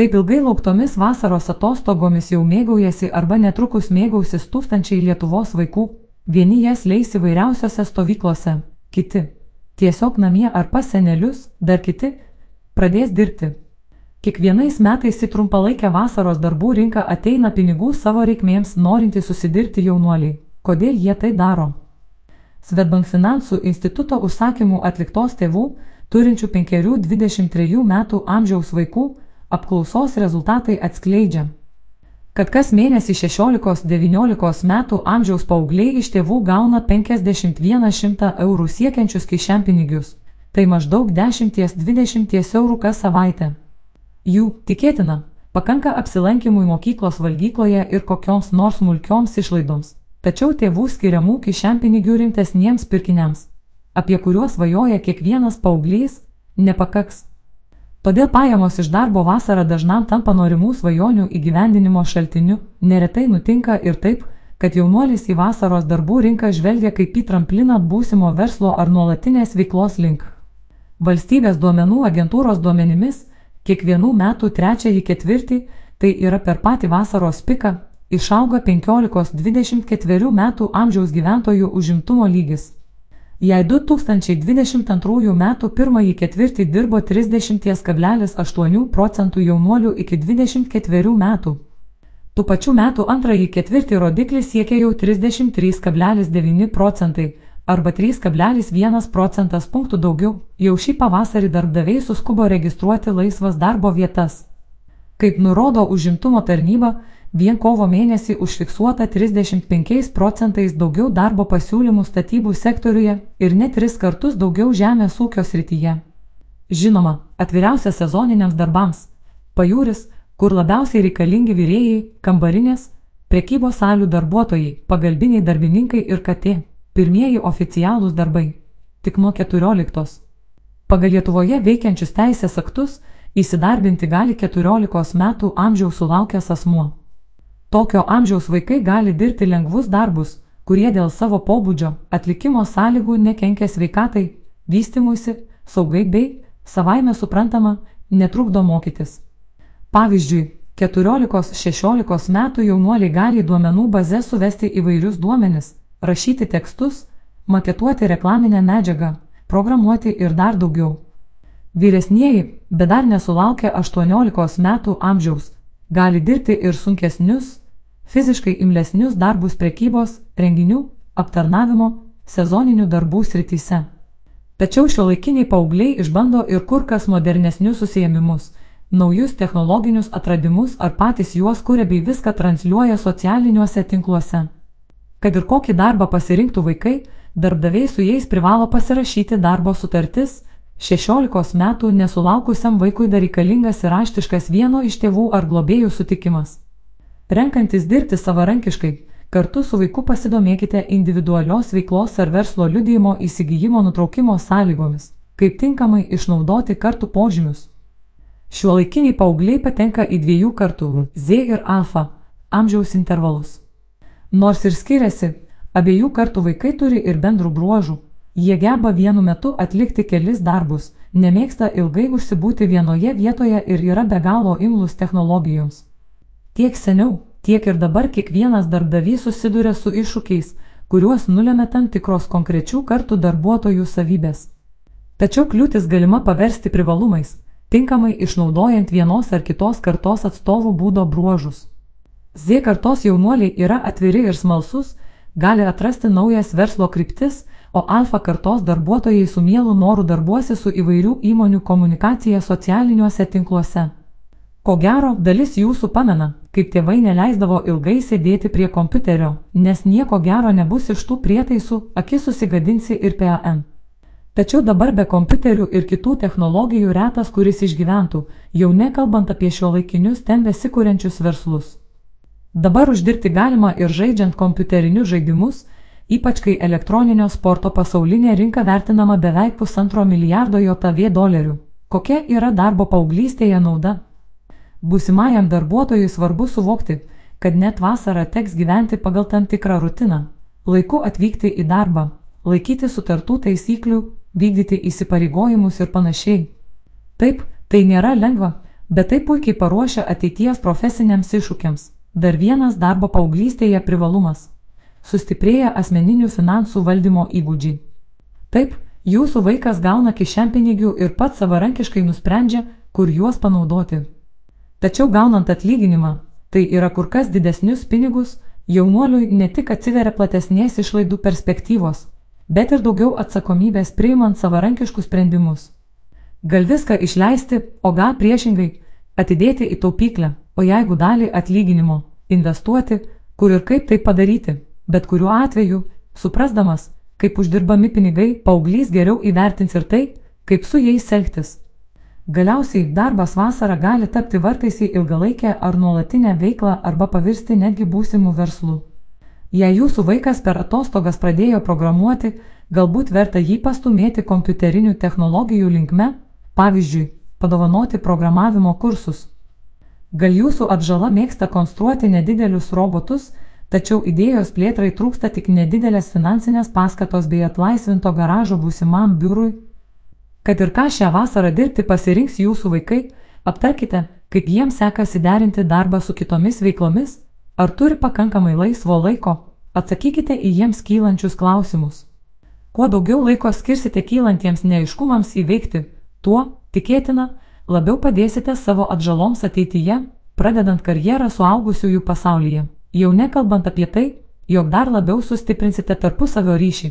Taip ilgai lauktomis vasaros atostogomis jau mėgaujasi arba netrukus mėgausis tūkstančiai Lietuvos vaikų, vieni jas leis įvairiausiose stovyklose, kiti tiesiog namie ar pas senelius, dar kiti pradės dirbti. Kiekvienais metais į trumpalaikę vasaros darbų rinką ateina pinigų savo reikmėms norinti susidirti jaunuoliai. Kodėl jie tai daro? Svetbank finansų instituto užsakymų atliktos tėvų, turinčių 5-23 metų amžiaus vaikų, Apklausos rezultatai atskleidžia, kad kas mėnesį 16-19 metų amžiaus paaugliai iš tėvų gauna 51-100 eurų siekiančius kišenpinigius, tai maždaug 10-20 eurų kas savaitę. Jų, tikėtina, pakanka apsilankimui mokyklos valgykloje ir kokioms nors smulkioms išlaidoms, tačiau tėvų skiriamų kišenpinigių rimtesniems pirkiniams, apie kuriuos vajoja kiekvienas paauglys, nepakaks. Todėl pajamos iš darbo vasarą dažnam tampa norimų svajonių įgyvendinimo šaltiniu, neretai nutinka ir taip, kad jaunuolis į vasaros darbų rinką žvelgia kaip į trampliną būsimo verslo ar nuolatinės veiklos link. Valstybės duomenų agentūros duomenimis, kiekvienų metų trečiąjį ketvirtį, tai yra per patį vasaros piką, išauga 15-24 metų amžiaus gyventojų užimtumo lygis. Jei 2022 m. pirmąjį ketvirtį dirbo 30,8 procentų jaunuolių iki 24 metų. Tų pačių metų antrąjį ketvirtį rodiklis siekia jau 33,9 procentai arba 3,1 procentas punktų daugiau. Jau šį pavasarį darbdaviai suskubo registruoti laisvas darbo vietas. Kaip nurodo užimtumo tarnyba, Vien kovo mėnesį užfiksuota 35 procentais daugiau darbo pasiūlymų statybų sektoriuje ir net tris kartus daugiau žemės ūkio srityje. Žinoma, atviriausias sezoniniams darbams - pajūris, kur labiausiai reikalingi vyrėjai, kambarinės, prekybos salių darbuotojai, pagalbiniai darbininkai ir katė - pirmieji oficialūs darbai. Tik nuo 14. Pagal Lietuvoje veikiančius teisės aktus įsidarbinti gali 14 metų amžiaus sulaukęs asmuo. Tokio amžiaus vaikai gali dirbti lengvus darbus, kurie dėl savo pobūdžio, atlikimo sąlygų nekenkia sveikatai, vystimuisi, saugai bei, savaime suprantama, netrukdo mokytis. Pavyzdžiui, 14-16 metų jaunuoliai gali duomenų bazę suvesti įvairius duomenis, rašyti tekstus, maketuoti reklaminę medžiagą, programuoti ir dar daugiau. Vyresnieji, bet dar nesulaukę 18 metų amžiaus, gali dirbti ir sunkesnius, fiziškai imlesnius darbus prekybos, renginių, aptarnavimo, sezoninių darbų srityse. Tačiau šio laikiniai paaugliai išbando ir kur kas modernesnius susijėmimus, naujus technologinius atradimus ar patys juos kuria bei viską transliuoja socialiniuose tinkluose. Kad ir kokį darbą pasirinktų vaikai, darbdaviai su jais privalo pasirašyti darbo sutartis, 16 metų nesulaukusiam vaikui dar reikalingas ir raštiškas vieno iš tėvų ar globėjų sutikimas. Renkantis dirbti savarankiškai, kartu su vaiku pasidomėkite individualios veiklos ar verslo liudyjimo įsigijimo nutraukimo sąlygomis, kaip tinkamai išnaudoti kartų požymius. Šiuo laikiniai paaugliai patenka į dviejų kartų - Z ir alfa - amžiaus intervalus. Nors ir skiriasi, abiejų kartų vaikai turi ir bendrų bruožų, jie geba vienu metu atlikti kelis darbus, nemėgsta ilgai užsibūti vienoje vietoje ir yra be galo imlus technologijoms. Tiek seniau, tiek ir dabar kiekvienas darbdavys susiduria su iššūkiais, kuriuos nulėmė tam tikros konkrečių kartų darbuotojų savybės. Tačiau kliūtis galima paversti privalumais, tinkamai išnaudojant vienos ar kitos kartos atstovų būdo bruožus. Z kartos jaunuoliai yra atviri ir smalsus, gali atrasti naujas verslo kryptis, o alfa kartos darbuotojai su mielu noru darbuosi su įvairių įmonių komunikacija socialiniuose tinkluose. Ko gero, dalis jūsų pamena, kaip tėvai neleisdavo ilgai sėdėti prie kompiuterio, nes nieko gero nebus iš tų prietaisų, akis susigadinsi ir PAN. Tačiau dabar be kompiuterių ir kitų technologijų retas kuris išgyventų, jau nekalbant apie šio laikinius ten besikūrenčius verslus. Dabar uždirbti galima ir žaidžiant kompiuterinius žaidimus, ypač kai elektroninio sporto pasaulinė rinka vertinama beveik pusantro milijardo JAV dolerių. Kokia yra darbo paauglystėje nauda? Būsimajam darbuotojui svarbu suvokti, kad net vasarą teks gyventi pagal tam tikrą rutiną, laiku atvykti į darbą, laikyti sutartų taisyklių, vykdyti įsipareigojimus ir panašiai. Taip, tai nėra lengva, Bet tai puikiai paruošia ateities profesiniams iššūkiams. Dar vienas darbo paauglystėje privalumas - sustiprėja asmeninių finansų valdymo įgūdžiai. Taip, jūsų vaikas gauna kišenpinigių ir pats savarankiškai nusprendžia, kur juos panaudoti. Tačiau gaunant atlyginimą, tai yra kur kas didesnius pinigus, jaunuoliui ne tik atsiveria platesnės išlaidų perspektyvos, bet ir daugiau atsakomybės priimant savarankiškus sprendimus. Gal viską išleisti, o gal priešingai - atidėti į taupyklę, o jeigu dalį atlyginimo - investuoti, kur ir kaip tai padaryti, bet kuriuo atveju, suprasdamas, kaip uždirbami pinigai, paauglys geriau įvertins ir tai, kaip su jais elgtis. Galiausiai darbas vasarą gali tapti vartais į ilgalaikę ar nuolatinę veiklą arba pavirsti netgi būsimų verslų. Jei jūsų vaikas per atostogas pradėjo programuoti, galbūt verta jį pastumėti kompiuterinių technologijų linkme, pavyzdžiui, padovanoti programavimo kursus. Gal jūsų atžala mėgsta konstruoti nedidelius robotus, tačiau idėjos plėtrai trūksta tik nedidelės finansinės paskatos bei atlaisvinto garažo būsimam biurui Kad ir ką šią vasarą dirbti pasirinks jūsų vaikai, aptarkite, kaip jiems sekasi derinti darbą su kitomis veiklomis, ar turi pakankamai laisvo laiko, atsakykite į jiems kylančius klausimus. Kuo daugiau laiko skirsite kylantiems neaiškumams įveikti, tuo, tikėtina, labiau padėsite savo atžaloms ateityje, pradedant karjerą suaugusiųjų pasaulyje, jau nekalbant apie tai, jog dar labiau sustiprinsite tarpusavio ryšį.